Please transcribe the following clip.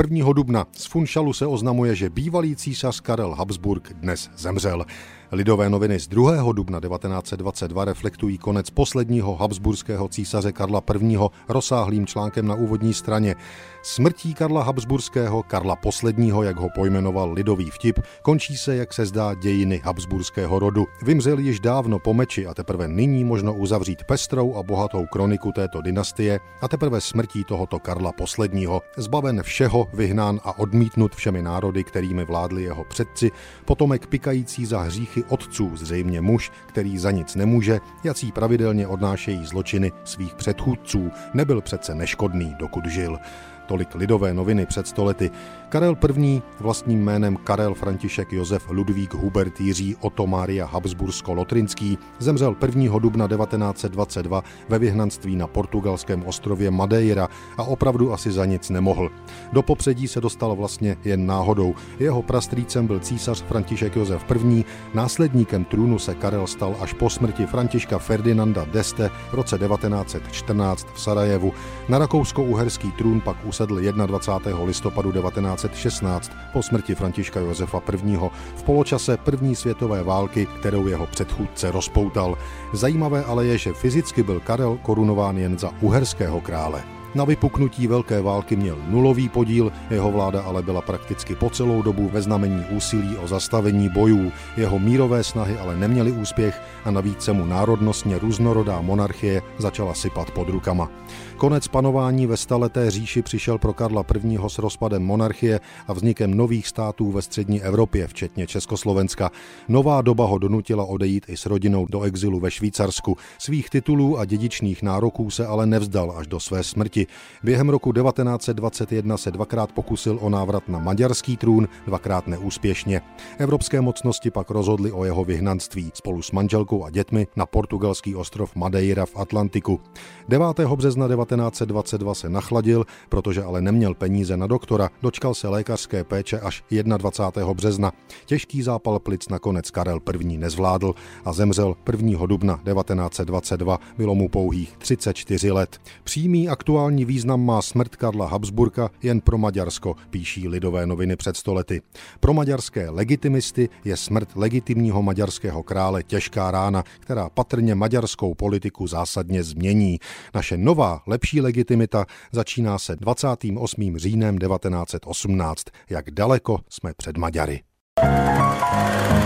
1. dubna z Funšalu se oznamuje, že bývalý císař Karel Habsburg dnes zemřel. Lidové noviny z 2. dubna 1922 reflektují konec posledního habsburského císaře Karla I. rozsáhlým článkem na úvodní straně. Smrtí Karla Habsburského, Karla posledního, jak ho pojmenoval lidový vtip, končí se, jak se zdá, dějiny habsburského rodu. Vymřel již dávno po meči a teprve nyní možno uzavřít pestrou a bohatou kroniku této dynastie a teprve smrtí tohoto Karla posledního, zbaven všeho, vyhnán a odmítnut všemi národy, kterými vládli jeho předci, potomek pikající za hříchy hříchy otců, zřejmě muž, který za nic nemůže, jací pravidelně odnášejí zločiny svých předchůdců, nebyl přece neškodný, dokud žil. Tolik lidové noviny před stolety. Karel I. vlastním jménem Karel František Josef Ludvík Hubert Jiří Otto Maria Habsbursko-Lotrinský zemřel 1. dubna 1922 ve vyhnanství na portugalském ostrově Madeira a opravdu asi za nic nemohl. Do popředí se dostal vlastně jen náhodou. Jeho prastrýcem byl císař František Josef I. Následníkem trůnu se Karel stal až po smrti Františka Ferdinanda d'Este v roce 1914 v Sarajevu. Na rakousko-uherský trůn pak usedl 21. listopadu 1916 po smrti Františka Josefa I. v poločase první světové války, kterou jeho předchůdce rozpoutal. Zajímavé ale je, že fyzicky byl Karel korunován jen za uherského krále. Na vypuknutí Velké války měl nulový podíl, jeho vláda ale byla prakticky po celou dobu ve znamení úsilí o zastavení bojů. Jeho mírové snahy ale neměly úspěch a navíc se mu národnostně různorodá monarchie začala sypat pod rukama. Konec panování ve staleté říši přišel pro Karla I. s rozpadem monarchie a vznikem nových států ve střední Evropě, včetně Československa. Nová doba ho donutila odejít i s rodinou do exilu ve Švýcarsku. Svých titulů a dědičných nároků se ale nevzdal až do své smrti. Během roku 1921 se dvakrát pokusil o návrat na maďarský trůn, dvakrát neúspěšně. Evropské mocnosti pak rozhodly o jeho vyhnanství spolu s manželkou a dětmi na portugalský ostrov Madeira v Atlantiku. 9. března 1922 se nachladil, protože ale neměl peníze na doktora, dočkal se lékařské péče až 21. března. Těžký zápal plic nakonec Karel I. nezvládl a zemřel 1. dubna 1922, bylo mu pouhých 34 let. Přímý aktuální Aktuální význam má smrt Karla Habsburka jen pro Maďarsko, píší lidové noviny před stolety. Pro maďarské legitimisty je smrt legitimního maďarského krále těžká rána, která patrně maďarskou politiku zásadně změní. Naše nová, lepší legitimita začíná se 28. říjnem 1918. Jak daleko jsme před Maďary. thank you